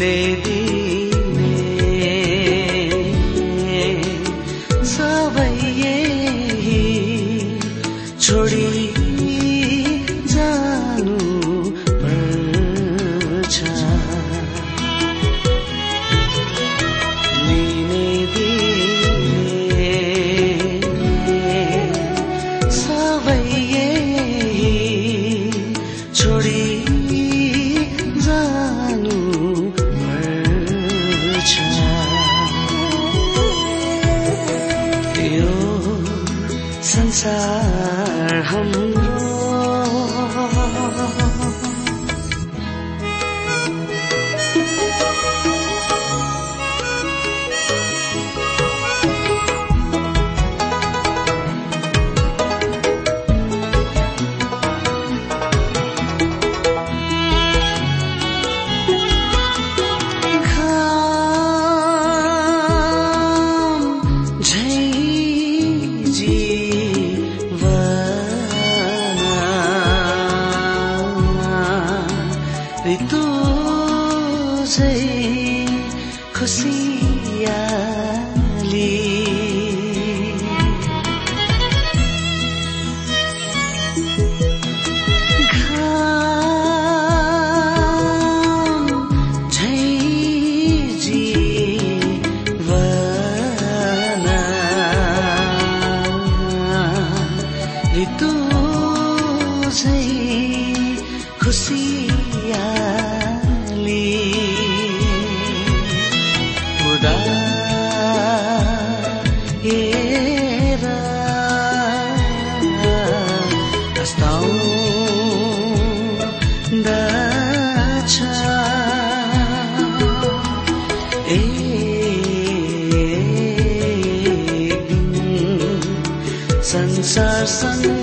ജിലേബി लिने संसार हाम्रो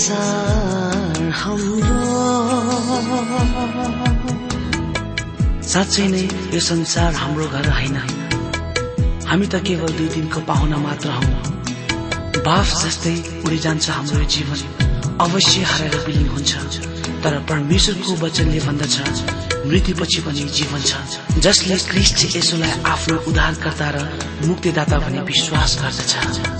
संसार हाम्रो। साँच्चै नै यो संसार हाम्रो घर होइन। हामी त केवल दुई दिनको पाहुना मात्र हौ। बाफ जस्तै उडी जान्छ हाम्रो जीवन। अवश्य हराएर विलीन हुन्छ। तर परमेश्वरको वचनले भन्दछ मृत्युपछि पनि जीवन छ। जसले क्रिस्ट यसोलाई आफ्नो उद्धारकर्ता र मुक्तिदाता भन्ने विश्वास गर्दछ।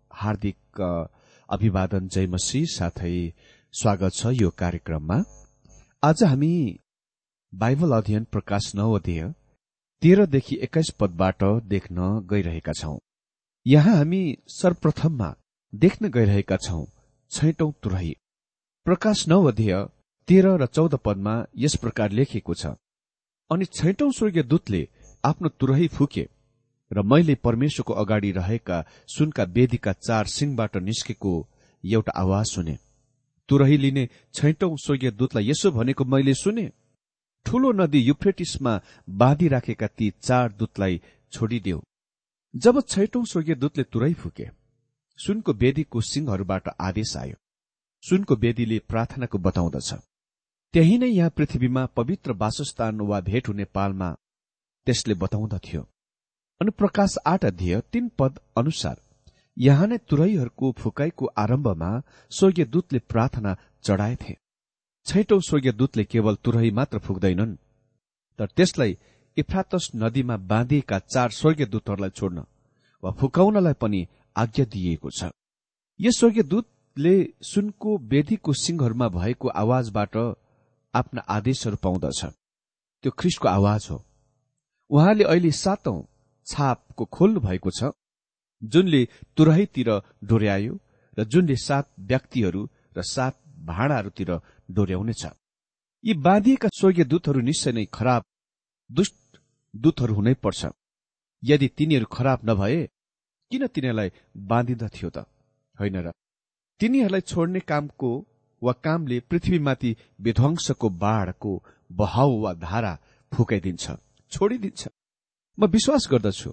हार्दिक अभिवादन जयमसी साथै स्वागत छ यो कार्यक्रममा। आज हामी बाइबल अध्ययन प्रकाश नौ अध्यय तेह्रदेखि एक्काइस पदबाट देख्न गइरहेका छौं। यहाँ हामी सर्वप्रथममा देख्न गइरहेका छौं छैटौं तुरही। प्रकाश नौ अध्यय तेह्र र चौध पदमा यस प्रकार लेखिएको छ। अनि छैटौं स्वर्गीय दूतले आफ्नो तुरही फुके र मैले परमेश्वरको अगाडि रहेका सुनका वेदीका चार सिंहबाट निस्केको एउटा आवाज सुने। तुरही लिने छैटौं स्वर्गीय दूतलाई यसो भनेको मैले सुने ठूलो नदी युफ्रेटिसमा बाँधिराखेका ती चार दूतलाई छोडिदेऊ। जब छैटौं स्वर्गीय दूतले तुरै फुके सुनको वेदीको सिंहहरूबाट आदेश आयो। सुनको वेदीले प्रार्थनाको बताउँदछ त्यही नै यहाँ पृथ्वीमा पवित्र वासस्थान वा भेट हुने पालमा त्यसले बताउँदथ्यो। अनि प्रकाश आठ अध्यय तीन पद अनुसार यहाँ नै तुरैहरूको फुकाईको आरम्भमा स्वर्गीय दूतले प्रार्थना चढाएथे। छैटौं स्वर्गीय दूतले केवल तुरही मात्र फुक्दैनन् तर त्यसलाई इफ्रातस नदीमा बाँधिएका चार स्वर्गीय दूतहरूलाई छोड्न वा फुकाउनलाई पनि आज्ञा दिइएको छ। यस स्वर्गीय दूतले सुनको वेदीको सिंहहरूमा भएको आवाजबाट आफ्ना आदेशहरू पाउँदछ। त्यो ख्रिस्टको आवाज हो। उहाँले अहिले सातौं छापको खोल्नु भएको छ जुनले तुरहीतिर डोर्यायो र जुनले सात व्यक्तिहरू र सात भाँडाहरूतिर डोर्याउनेछ। यी बाँधिएका स्वर्गीय दूतहरू निश्चय नै खराब दुष्ट दूतहरू हुनै पर्छ। यदि तिनीहरू खराब नभए किन तिनीहरूलाई बाँधिँदथ्यो त? होइन र तिनीहरूलाई छोड्ने कामको वा कामले पृथ्वीमाथि विध्वंसको बाढ़को बहाउ वा धारा फुकाइदिन्छ छोडिदिन्छ। म विश्वास गर्दछु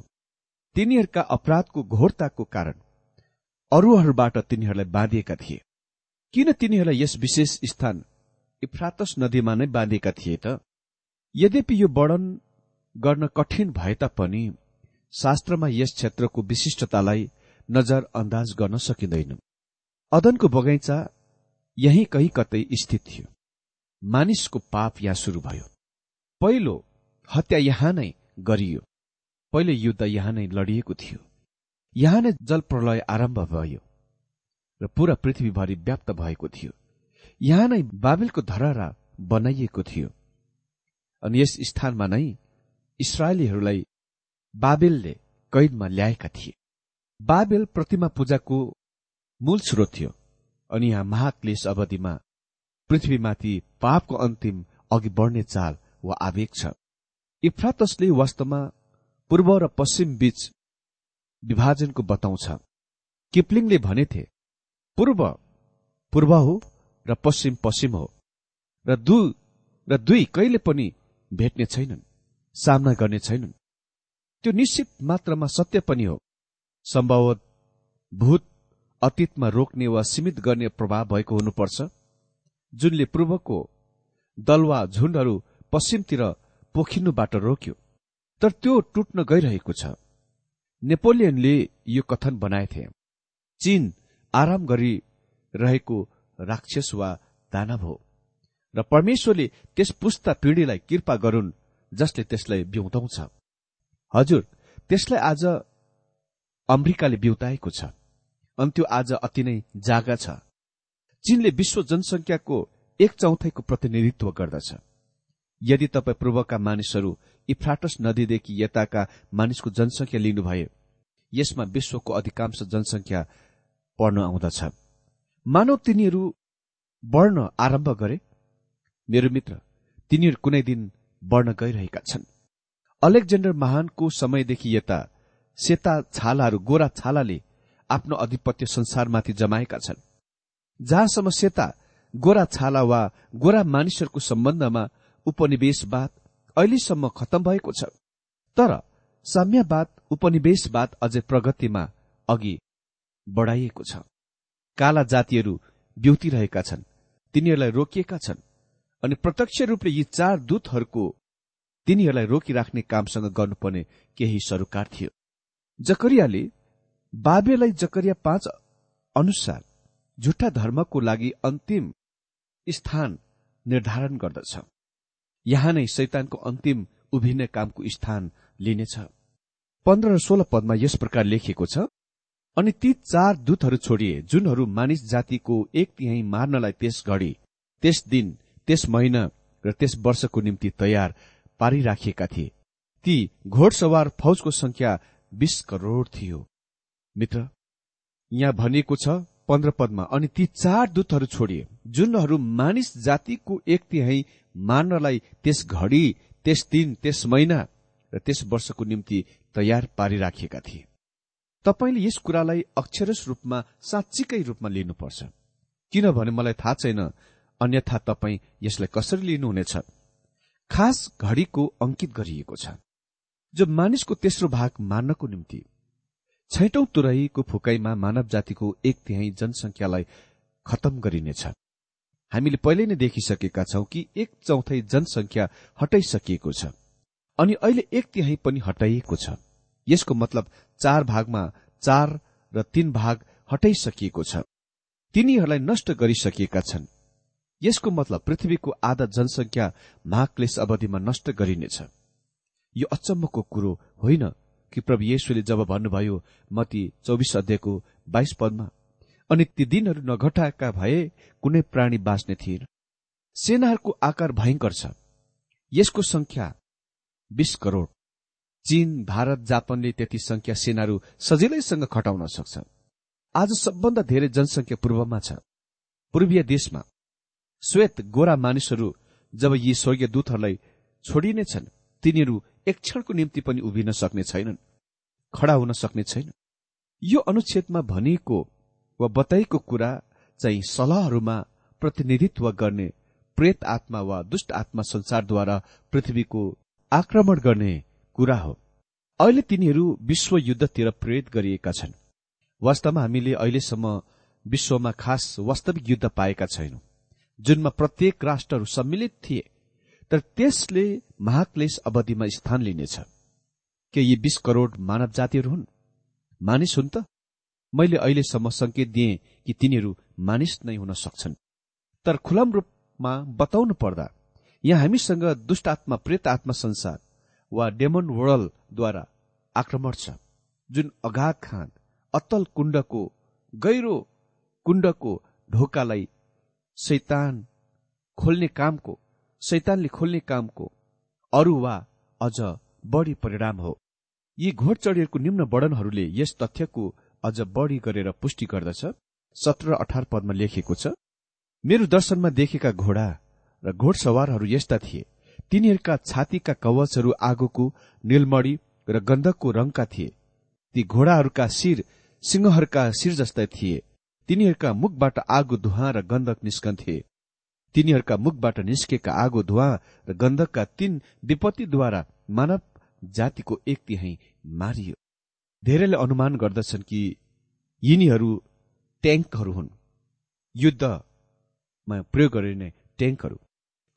तिनीहरूका अपराधको घोरताको कारण अरूहरूबाट तिनीहरूलाई बाँधिएका थिए। किन तिनीहरूलाई यस विशेष स्थान इफ्रातस नदीमा नै बाँधेका थिए त? यद्यपि यो वर्णन गर्न कठिन भए तापनि शास्त्रमा यस क्षेत्रको विशिष्टतालाई नजर अन्दाज गर्न सकिँदैन। अदनको बगैँचा यही कहीँ कतै स्थित थियो। मानिसको पाप यहाँ शुरू भयो। पहिलो हत्या यहाँ नै गरियो। पहिलो युद्ध यहाँ नै लडिएको थियो। यहाँ नै जल प्रलय आरम्भ भयो र पूरा पृथ्वीभरि व्याप्त भएको थियो। यहाँ नै बाबेलको धरहरा बनाइएको थियो। अनि यस स्थानमा नै इसरायलीहरूलाई बाबेलले कैदमा ल्याएका थिए। बाबेल प्रतिमा पूजाको मूल स्रोत थियो अनि यहाँ महाक्लेश अवधिमा पृथ्वीमाथि पापको अन्तिम अघि बढ्ने चाल वा आवेग छ। इफ्रातसले वास्तवमा पूर्व र पश्चिम बीच विभाजनको बताउँछ। किपलिङले भनेथे पूर्व पूर्व हो र पश्चिम पश्चिम हो र दु र दुई कहिले पनि भेट्ने छैनन् सामना गर्ने छैनन्। त्यो निश्चित मात्रामा सत्य पनि हो। सम्भवत भूत अतीतमा रोक्ने वा सीमित गर्ने प्रभाव भएको हुनुपर्छ जुनले पूर्वको दल वा झुण्डहरू पश्चिमतिर पोखिनुबाट रोक्यो। तर त्यो टुट्न गइरहेको छ। नेपोलियनले यो कथन बनाएथे। चीन आराम गरिरहेको राक्षस वा दानव हो। र परमेश्वरले त्यस पुस्ता पिँढीलाई कृपा गरून् जसले त्यसलाई बिउताउँछ। हजुर त्यसलाई आज अमेरिकाले बिउताएको छ। अनि त्यो आज अति नै जागा छ। चीनले विश्व जनसंख्याको एक चौथाइको प्रतिनिधित्व गर्दछ। यदि तपाईँ पूर्वका मानिसहरू इफ्राटस नदीदेखि यताका मानिसको जनसंख्या लिनुभयो यसमा विश्वको अधिकांश जनसंख्या पढ्न आउँदछ। मानव तिनीहरू बढ्न आरम्भ गरे? मेरो मित्र तिनीहरू कुनै दिन बढ्न गइरहेका छन्। अलेक्जेन्डर महानको समयदेखि यता सेता छालाहरू गोरा छालाले आफ्नो अधिपत्य संसारमाथि जमाएका छन्। जहाँसम्म सेता गोरा छाला वा गोरा मानिसहरूको सम्बन्धमा उपनिवेशवाद अहिलेसम्म खत्तम भएको छ। तर साम्यवाद उपनिवेशवाद अझै प्रगतिमा अघि बढाइएको छ। काला जातिहरू ब्युतिरहेका छन् तिनीहरूलाई रोकिएका छन् अनि प्रत्यक्ष रूपले यी चार दूतहरूको तिनीहरूलाई रोकिराख्ने कामसँग गर्नुपर्ने केही सरोकार थियो। जकरियाले बाबेलाई जकरिया पाँच अनुसार झुट्टा धर्मको लागि अन्तिम स्थान निर्धारण गर्दछ। यहाँ नै शैतानको अन्तिम उभिने कामको स्थान लिनेछ। पन्ध्र र सोह्र पदमा यस प्रकार लेखिएको छ अनि ती चार दूतहरू छोडिए जुनहरू मानिस जातिको एक तिहाई मार्नलाई त्यस घडी त्यस दिन त्यस महिना र त्यस वर्षको निम्ति तयार पारिराखिएका थिए। ती घोडसवार फौजको संख्या बीस करोड़ थियो। मित्र यहाँ भनिएको छ पन्ध्र पदमा अनि ती चार दूतहरू छोडिए जुनहरू मानिस जातिको एक तिहाई मार्नलाई त्यस घडी त्यस दिन त्यस महिना र त्यस वर्षको निम्ति तयार पारिराखिएका थिए। तपाईँले यस कुरालाई अक्षरस रूपमा साँच्चीकै रूपमा लिनुपर्छ। किनभने मलाई थाहा छैन अन्यथा तपाईँ यसलाई कसरी लिनुहुनेछ। खास घडीको अंकित गरिएको छ। जो मानिसको तेस्रो भाग मार्नको निम्ति छैटौं तुरहीको फुकाईमा मानव जातिको एक तिहाई जनसंख्यालाई खतम गरिनेछ। हामीले पहिले नै देखिसकेका छौं कि एक चौथाई जनसंख्या हटाइसकिएको छ अनि अहिले एक तिहाई पनि हटाइएको छ। यसको मतलब चार भागमा चार र तीन भाग हटाइसकिएको छ। तिनीहरूलाई नष्ट गरिसकिएका छन्। यसको मतलब पृथ्वीको आधा जनसंख्या महाक्लेश अवधिमा नष्ट गरिनेछ। यो अचम्मको कुरो होइन। कि प्रभु येशुले जब भन्नुभयो मती चौबिस अध्यायको बाइस पदमा अनि ती दिनहरू नघटाएका भए कुनै प्राणी बाँच्ने थिएन। सेनाहरूको आकार भयंकर छ। यसको संख्या बीस करोड़। चीन भारत जापानले त्यति संख्या सेनाहरू सजिलैसँग खटाउन सक्छ। आज सबभन्दा धेरै जनसंख्या पूर्वमा छ। पूर्वीय देशमा श्वेत गोरा मानिसहरू जब यी स्वर्गीय दूतहरूलाई छोडिनेछन् तिनीहरू एक क्षणको निम्ति पनि उभिन सक्ने छैनन् खडा हुन सक्ने छैन यो अनुच्छेदमा भनिएको वा बताइएको कुरा चाहिँ सलाहहरूमा प्रतिनिधित्व गर्ने प्रेत आत्मा वा दुष्ट आत्मा संसारद्वारा पृथ्वीको आक्रमण गर्ने कुरा हो। अहिले तिनीहरू विश्व युद्धतिर प्रेरित गरिएका छन्। वास्तवमा हामीले अहिलेसम्म विश्वमा खास वास्तविक युद्ध पाएका छैनौं जुनमा प्रत्येक राष्ट्रहरू सम्मिलित थिए। तर त्यसले महाक्लेश अवधिमा स्थान लिनेछ। के यी बीस करोड़ मानव जातिहरू हुन्। मानिस हुन् त। मैले अहिलेसम्म संकेत दिए कि तिनीहरू मानिस नै हुन सक्छन्। तर खुलम रूपमा बताउनु पर्दा यहाँ हामीसँग दुष्ट आत्मा प्रेत आत्मा संसार वा डेमन वर्ल्डद्वारा आक्रमण छ जुन अगाध खान अत्तल कुण्डको गहिरो कुण्डको ढोकालाई शैतान खोल्ने कामको शैतानले खोल्ने कामको अरू वा अझ बढी परिणाम हो। यी घोडचढीहरूको निम्न वर्णनहरूले यस तथ्यको अझ बढी गरेर पुष्टि गर्दछ। सत्र अठार पदमा लेखिएको छ मेरो दर्शनमा देखेका घोडा र घोडसवारहरू यस्ता थिए। तिनीहरूका छातीका कवचहरू आगोको निलमणी र गन्धकको रंगका थिए। ती घोडाहरूका शिर सिंहहरूका शिर जस्ता थिए। तिनीहरूका मुखबाट आगो धुवा र गन्धक निस्कन्थे। तिनीहरूका मुखबाट निस्केका आगो धुवा र गन्धकका तीन विपत्तिद्वारा मानव जातिको एक तिहाई मारियो। धेरैले अनुमान गर्दछन् कि यिनीहरू ट्याङ्कहरू हुन्। युद्धमा प्रयोग गरिने ट्याङ्कहरू।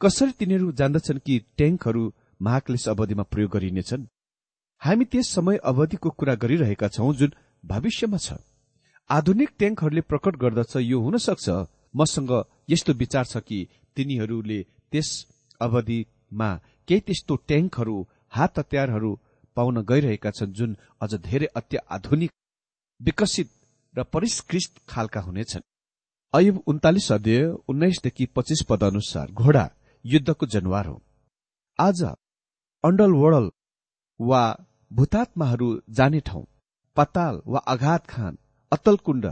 कसरी तिनीहरू जान्दछन् कि ट्याङ्कहरू महाक्लेश अवधिमा प्रयोग गरिनेछन्? हामी त्यस समय अवधिको कुरा गरिरहेका छौं जुन भविष्यमा छ। आधुनिक ट्याङ्कहरूले प्रकट गर्दछ यो हुन सक्छ। मसँग यस्तो विचार छ कि तिनीहरूले त्यस अवधिमा केही त्यस्तो ट्याङ्कहरू हात हतियारहरू पाउन गइरहेका छन् जुन अझ धेरै अत्याधुनिक विकसित र परिष्कृत खालका हुनेछन्। अयुब उन्तालिस अध्यय उन्नाइसदेखि पच्चिस पद अनुसार घोडा युद्धको जनावर हो। आज अण्डल वडल वा भूतात्माहरू जाने ठाउँ पताल वा अघात खान अतलकुण्ड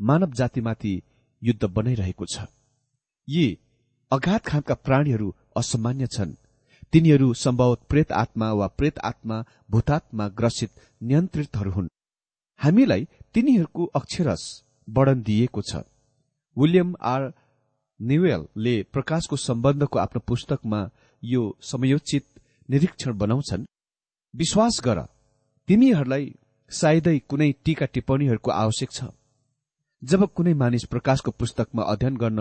मानव जातिमाथि युद्ध बनाइरहेको छ। यी अघात खानका प्राणीहरू असामान्य छन्। तिनीहरू सम्भवत प्रेत आत्मा वा प्रेत आत्मा भूतात्मा ग्रसित नियन्त्रितहरू हुन्। हामीलाई तिनीहरूको अक्षरस वर्णन दिइएको छ। विलियम आर न्युवेलले प्रकाशको सम्बन्धको आफ्नो पुस्तकमा यो समयोचित निरीक्षण बनाउँछन्। विश्वास गर तिमीहरूलाई सायदै कुनै टीका टिप्पणीहरूको आवश्यक छ। जब कुनै मानिस प्रकाशको पुस्तकमा अध्ययन गर्न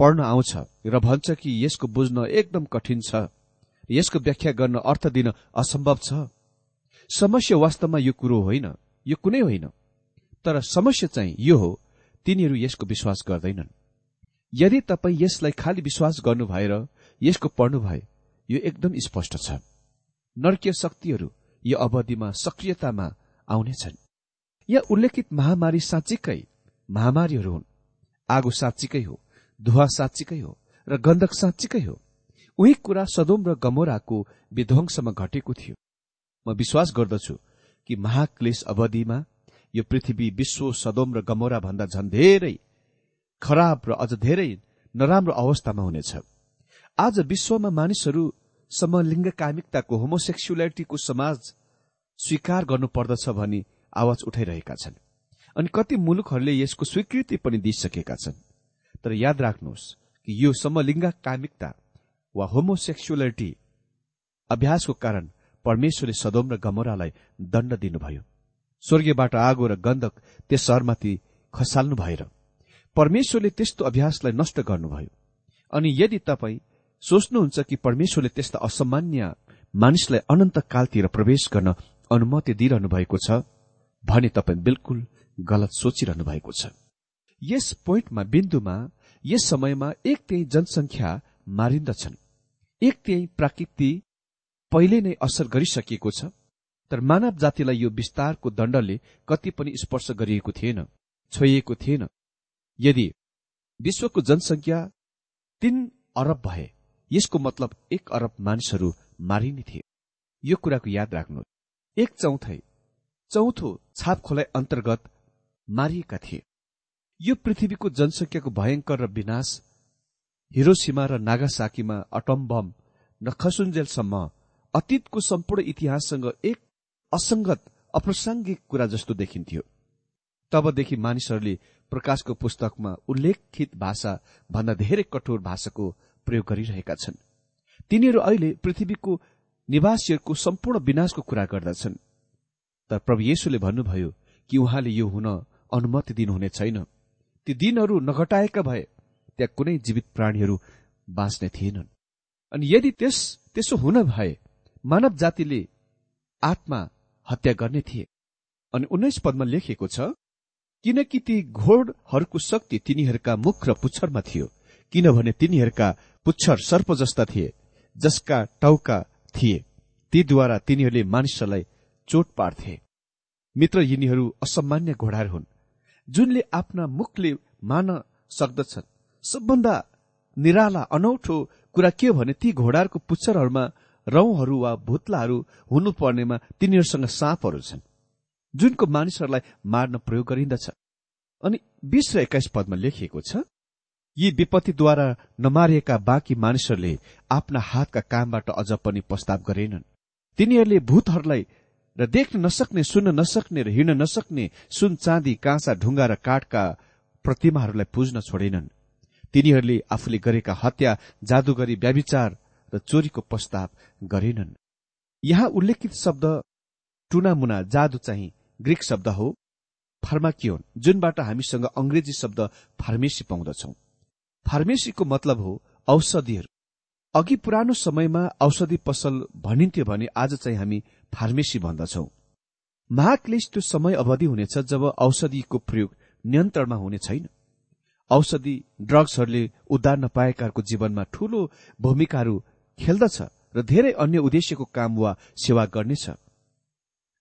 पढ्न आउँछ र भन्छ कि यसको बुझ्न एकदम कठिन छ यसको व्याख्या गर्न अर्थ दिन असम्भव छ समस्या वास्तवमा यो कुरो होइन यो कुनै होइन। तर समस्या चाहिँ यो हो तिनीहरू यसको विश्वास गर्दैनन्। यदि तपाईँ यसलाई खालि विश्वास गर्नु भएर यसको पढ्नु भए यो एकदम स्पष्ट छ। नर्कीय शक्तिहरू यो अवधिमा सक्रियतामा आउनेछन्। यहाँ उल्लेखित महामारी साँच्चीकै महामारीहरू हुन्। आगो साँच्चीकै हो धुवा साँच्चीकै हो र गन्धक साँच्चीकै हो। उही कुरा सदोम र गमोराको विध्वंसमा घटेको थियो। म विश्वास गर्दछु कि महाक्लेश अवधिमा यो पृथ्वी विश्व सदोम र गमोरा भन्दा झन् धेरै खराब र अझ धेरै नराम्रो अवस्थामा हुनेछ। आज विश्वमा मानिसहरू समलिङ्ग कामिकताको होमोसेक्सुअलिटीको समाज स्वीकार गर्नुपर्दछ भनी आवाज उठाइरहेका छन्। अनि कति मुलुकहरूले यसको स्वीकृति पनि दिइसकेका छन्। तर याद राख्नुहोस् कि यो समलिङ्ग कामिकता वा होमोसेक्सुअलिटी अभ्यासको कारण परमेश्वरले सदोम र गमोरालाई दण्ड दिनुभयो। स्वर्गीयबाट आगो र गन्धक त्यस सहरमाथि खसाल्नु भएर परमेश्वरले त्यस्तो अभ्यासलाई नष्ट गर्नुभयो। अनि यदि तपाईँ सोच्नुहुन्छ कि परमेश्वरले त्यस्ता असामान्य मानिसलाई अनन्त कालतिर प्रवेश गर्न अनुमति दिइरहनु भएको छ भने तपाईँ बिल्कुल गलत सोचिरहनु भएको छ। यस पोइन्टमा बिन्दुमा यस समयमा एक त्यही जनसंख्या मारिन्दछन्। एक त्यही प्राकृति पहिले नै असर गरिसकिएको छ तर मानव जातिलाई यो विस्तारको दण्डले कति पनि स्पर्श गरिएको थिएन छोइएको थिएन। यदि विश्वको जनसंख्या तीन अरब भए यसको मतलब एक अरब मानिसहरू मारिने थिए। यो कुराको याद राख्नु एक चौथो छाप खोलाइ अन्तर्गत मारिएका थिए। यो पृथ्वीको जनसंख्याको भयंकर र विनाश हिरोसीमा र नागासाकीमा अटम बम खसुन्जेलसम्म अतीतको सम्पूर्ण इतिहाससँग एक असंगत अप्रासङ्गिक कुरा जस्तो देखिन्थ्यो। तबदेखि मानिसहरूले प्रकाशको पुस्तकमा उल्लेखित भाषा भन्दा धेरै कठोर भाषाको प्रयोग गरिरहेका छन्। तिनीहरू अहिले पृथ्वीको निवासीहरूको सम्पूर्ण विनाशको कुरा गर्दछन्। तर प्रभु येशुले भन्नुभयो कि उहाँले यो हुन अनुमति दिनुहुने छैन। ती दिनहरू नघटाएका भए त्यहाँ कुनै जीवित प्राणीहरू बाँच्ने थिएनन्। अनि यदि त्यस त्यसो हुन भए मानव जातिले आत्मा हत्या गर्ने थिए। अनि उन्नाइस पदमा लेखिएको छ किनकि ती घोडहरूको शक्ति तिनीहरूका मुख र पुच्छरमा थियो किनभने तिनीहरूका पुच्छर सर्प जस्ता थिए जसका टाउका थिए। तीद्वारा तिनीहरूले मानिसहरूलाई चोट पार्थे। मित्र यिनीहरू असामान्य घोडाहरू हुन्। जुनले आफ्ना मुखले मान सक्दछन्। सबभन्दा निराला अनौठो कुरा के भने ती घोडाहरूको पुच्छरहरूमा रौहरू वा भुत्लाहरू हुनुपर्नेमा तिनीहरूसँग साँपहरू छन्। जुनको मानिसहरूलाई मार्न प्रयोग गरिन्दछ अनि बीस र एक्काइस पदमा लेखिएको छ यी विपत्तिद्वारा नमारिएका बाँकी मानिसहरूले आफ्ना हातका कामबाट अझ पनि प्रस्ताव गरेनन्। तिनीहरूले भूतहरूलाई र देख्न नसक्ने सुन्न नसक्ने र हिँड्न नसक्ने सुन चाँदी काँसा ढुङ्गा र काठका प्रतिमाहरूलाई पुज्न छोडेनन्। तिनीहरूले आफूले गरेका हत्या जादुगरी व्याविचार र चोरीको प्रस्ताव गरेनन्। यहाँ उल्लेखित शब्द टुनामुना जादु चाहिँ ग्रिक शब्द हो फार्माकियोन जुनबाट हामीसँग अंग्रेजी शब्द फार्मेसी पाउँदछौ। फार्मेसीको मतलब हो औषधिहरू। अघि पुरानो समयमा औषधि पसल भनिन्थ्यो भने आज चाहिँ हामी फार्मेसी भन्दछौ। महाक्लेश त्यो समय अवधि हुनेछ जब औषधिको प्रयोग नियन्त्रणमा हुने छैन। औषधि ड्रग्सहरूले उद्धार नपाएकाहरूको जीवनमा ठूलो भूमिकाहरू खेल्दछ र धेरै अन्य उद्देश्यको काम वा सेवा गर्नेछ।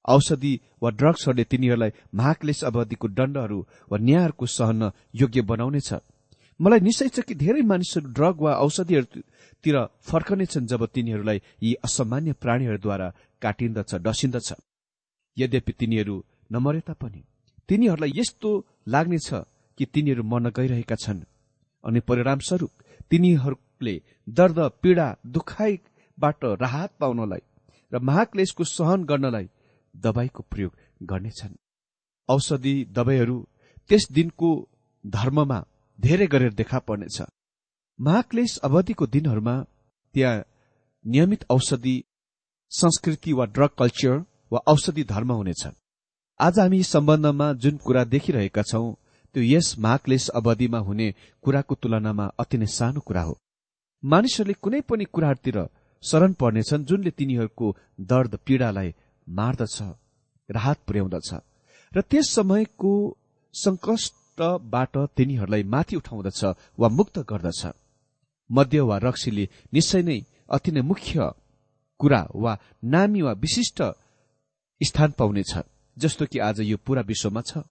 औषधि वा ड्रग्सहरूले तिनीहरूलाई महाक्लेश अवधिको दण्डहरू वा न्यायहरूको सहन योग्य बनाउनेछ। मलाई निश्चय छ कि धेरै मानिसहरू ड्रग वा औषधिहरूतिर फर्कनेछन् जब तिनीहरूलाई यी असामान्य प्राणीहरूद्वारा काटिन्दछ डसिन्दछ। यद्यपि तिनीहरू नमरे तापनि तिनीहरूलाई यस्तो लाग्नेछ कि तिनीहरू मर्न गइरहेका छन्। अनि परिणामस्वरूप तिनीहरूले दर्द पीड़ा दुखाइबाट राहत पाउनलाई र महाक्लेशको सहन गर्नलाई दबाईको प्रयोग गर्नेछन्। औषधि दबाईहरू त्यस दिनको धर्ममा धेरै गरेर देखा पर्नेछ। महाक्लेश अवधिको दिनहरूमा त्यहाँ नियमित औषधि संस्कृति वा ड्रग कल्चर वा औषधि धर्म हुनेछ। आज हामी सम्बन्धमा जुन कुरा देखिरहेका छौं त्यो यस महाक्लेश अवधिमा हुने कुराको तुलनामा अति नै सानो कुरा हो। मानिसहरूले कुनै पनि कुराहरूतिर शरण पर्नेछन् जुनले तिनीहरूको दर्द पीड़ालाई मार्दछ राहत पुर्याउँदछ। र त्यस समयको संकष्टबाट तिनीहरूलाई माथि उठाउँदछ वा मुक्त गर्दछ। मध्य वा रक्सीले निश्चय नै अति नै मुख्य कुरा वा नामी वा विशिष्ट स्थान पाउनेछ जस्तो कि आज यो पूरा विश्वमा छ।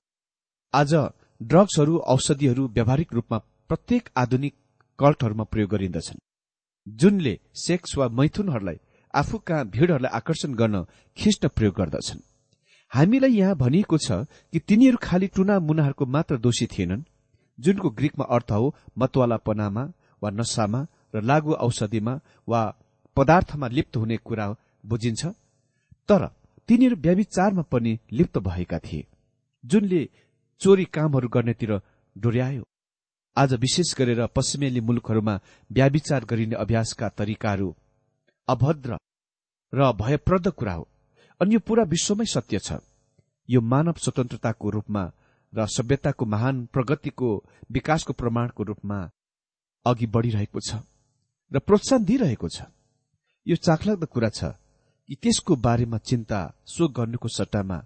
आज ड्रग्सहरू औषधिहरू व्यावहारिक रूपमा प्रत्येक आधुनिक कल्टहरूमा प्रयोग गरिन्दछन्। जुनले सेक्स वा मैथुनहरूलाई आफू कहाँ भीड़हरूलाई आकर्षण गर्न खिच्न प्रयोग गर्दछन्। हामीलाई यहाँ भनिएको छ कि तिनीहरू खालि टुना मुनाहरूको मात्र दोषी थिएनन् जुनको ग्रीकमा अर्थ हो मतवालापनामा वा नसामा र लागु औषधिमा वा पदार्थमा लिप्त हुने कुरा बुझिन्छ। तर तिनीहरू व्याविचारमा पनि लिप्त भएका थिए जुनले चोरी कामहरू गर्नेतिर डोर्यायो। आज विशेष गरेर पश्चिमेली मुलुकहरूमा व्याविचार गरिने अभ्यासका तरिकाहरू अभद्र र भयप्रद कुरा हो। अनि यो पूरा विश्वमै सत्य छ। यो मानव स्वतन्त्रताको रूपमा र सभ्यताको महान प्रगतिको विकासको प्रमाणको रूपमा अघि बढ़िरहेको छ र प्रोत्साहन दिइरहेको छ। यो चाखलाग्दो कुरा छ कि त्यसको बारेमा चिन्ता सो गर्नुको सट्टामा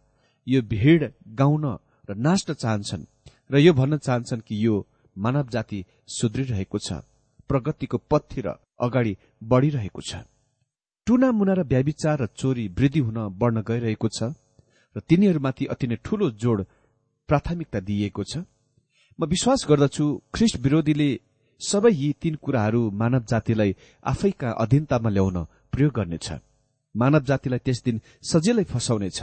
यो भीड़ गाउन र नाच्न चाहन्छन् र यो भन्न चाहन्छन् कि यो मानव जाति सुध्रिरहेको छ प्रगतिको पथतिर अगाडि बढ़िरहेको छ। टुना मुना र व्याविचार र चोरी वृद्धि हुन बढ्न गइरहेको छ र तिनीहरूमाथि अति नै ठूलो जोड प्राथमिकता दिइएको छ। म विश्वास गर्दछु ख्रिस्ट विरोधीले सबै यी तीन कुराहरू मानव जातिलाई आफैका अधीनतामा ल्याउन प्रयोग गर्नेछ। मानव जातिलाई त्यस दिन सजिलै फसाउनेछ।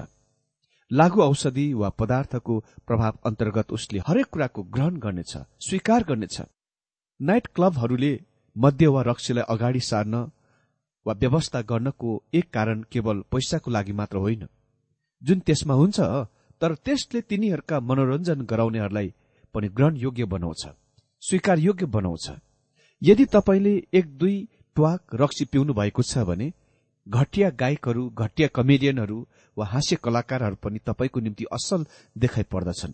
लागु औषधि वा पदार्थको प्रभाव अन्तर्गत उसले हरेक कुराको ग्रहण गर्नेछ स्वीकार गर्नेछ। नाइट क्लबहरूले मध्य वा रक्सीलाई अगाडि सार्न वा व्यवस्था गर्नको एक कारण केवल पैसाको लागि मात्र होइन। जुन त्यसमा हुन्छ तर त्यसले तिनीहरूका मनोरञ्जन गराउनेहरूलाई पनि ग्रहण योग्य बनाउँछ स्वीकार योग्य बनाउँछ। यदि तपाईँले एक दुई ट्वाक रक्सी पिउनु भएको छ भने घटिया गायकहरू घटिया कमेडियनहरू वा हास्य कलाकारहरू पनि तपाईँको निम्ति असल देखाइ पर्दछन्।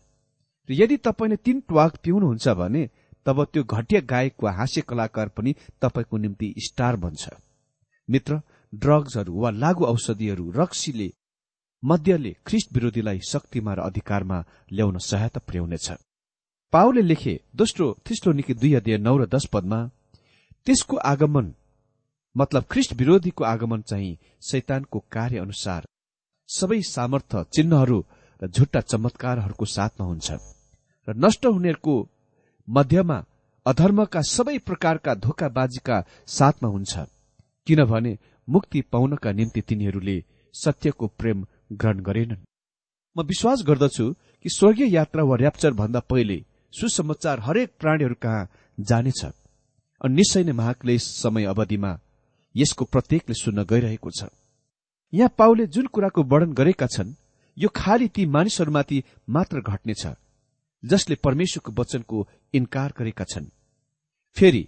र यदि तपाईँले तीन ट्वाक पिउनुहुन्छ भने तब त्यो घटिया गायक वा हास्य कलाकार पनि तपाईँको निम्ति स्टार बन्छ। मित्र ड्रग्सहरू वा लागु औषधिहरू रक्सीले मध्यले ख्रिस्ट विरोधीलाई शक्तिमा र अधिकारमा ल्याउन सहायता पुर्याउनेछ। पाओले लेखे दोस्रो निकी दुई अध्यय नौ र दश पदमा त्यसको आगमन मतलब ख्रिस्ट विरोधीको आगमन चाहिँ शैतानको कार्य अनुसार सबै सामर्थ चिन्हहरू र झुट्टा चमत्कारहरूको साथमा हुन्छ। र नष्ट हुनेहरूको मध्यमा अधर्मका सबै प्रकारका धोकाबाजीका साथमा हुन्छ। किनभने मुक्ति पाउनका निम्ति तिनीहरूले सत्यको प्रेम ग्रहण गरेनन्। म विश्वास गर्दछु कि स्वर्गीय यात्रा वा ऱ्याप्चर भन्दा पहिले सुसमाचार हरेक प्राणीहरू कहाँ जानेछ अनि निश्चय नै महाक्लेश समय अवधिमा यसको प्रत्येकले सुन्न गइरहेको छ। यहाँ पाउले जुन कुराको वर्णन गरेका छन् यो खालि ती मानिसहरूमाथि मात्र घट्नेछ जसले परमेश्वरको वचनको इन्कार गरेका छन्। फेरि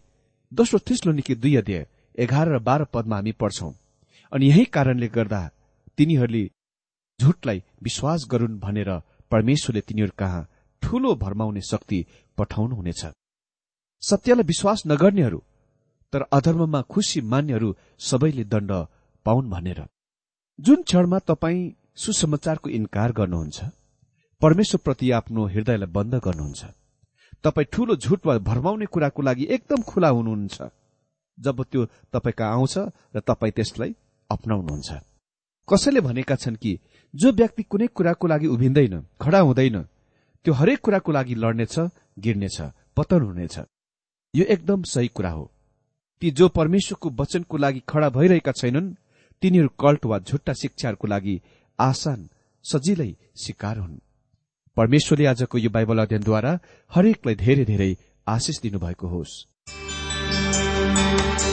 दोस्रो थिस्लो निकी दुई अध्यय एघार र बाह्र पदमा हामी पढ्छौं। अनि यही कारणले गर्दा तिनीहरूले झुटलाई विश्वास गरून् भनेर परमेश्वरले तिनीहरू कहाँ ठूलो भरमाउने शक्ति पठाउनुहुनेछ। सत्यलाई विश्वास नगर्नेहरू तर अधर्ममा खुशी मान्नेहरू सबैले दण्ड पाउन् भनेर। जुन क्षणमा तपाईँ सुसमाचारको इन्कार गर्नुहुन्छ परमेश्वरप्रति आफ्नो हृदयलाई बन्द गर्नुहुन्छ। तपाईँ ठूलो झुट वा भरमाउने कुराको लागि एकदम खुला हुनुहुन्छ। जब त्यो तपाईँका आउँछ र तपाईँ त्यसलाई अप्नाउनुहुन्छ। कसैले भनेका छन् कि जो व्यक्ति कुनै कुराको लागि उभिँदैन खडा हुँदैन त्यो हरेक कुराको लागि लड्नेछ गिर्नेछ पतन हुनेछ। यो एकदम सही कुरा हो। ती जो परमेश्वरको वचनको लागि खडा भइरहेका छैनन् तिनीहरू कल्ट वा झुट्टा शिक्षाहरूको लागि आसान सजिलै शिकार हुन्। परमेश्वरले आजको यो बाइबल अध्ययनद्वारा हरेकलाई धेरै धेरै आशिष दिनुभएको होस्। Thank you.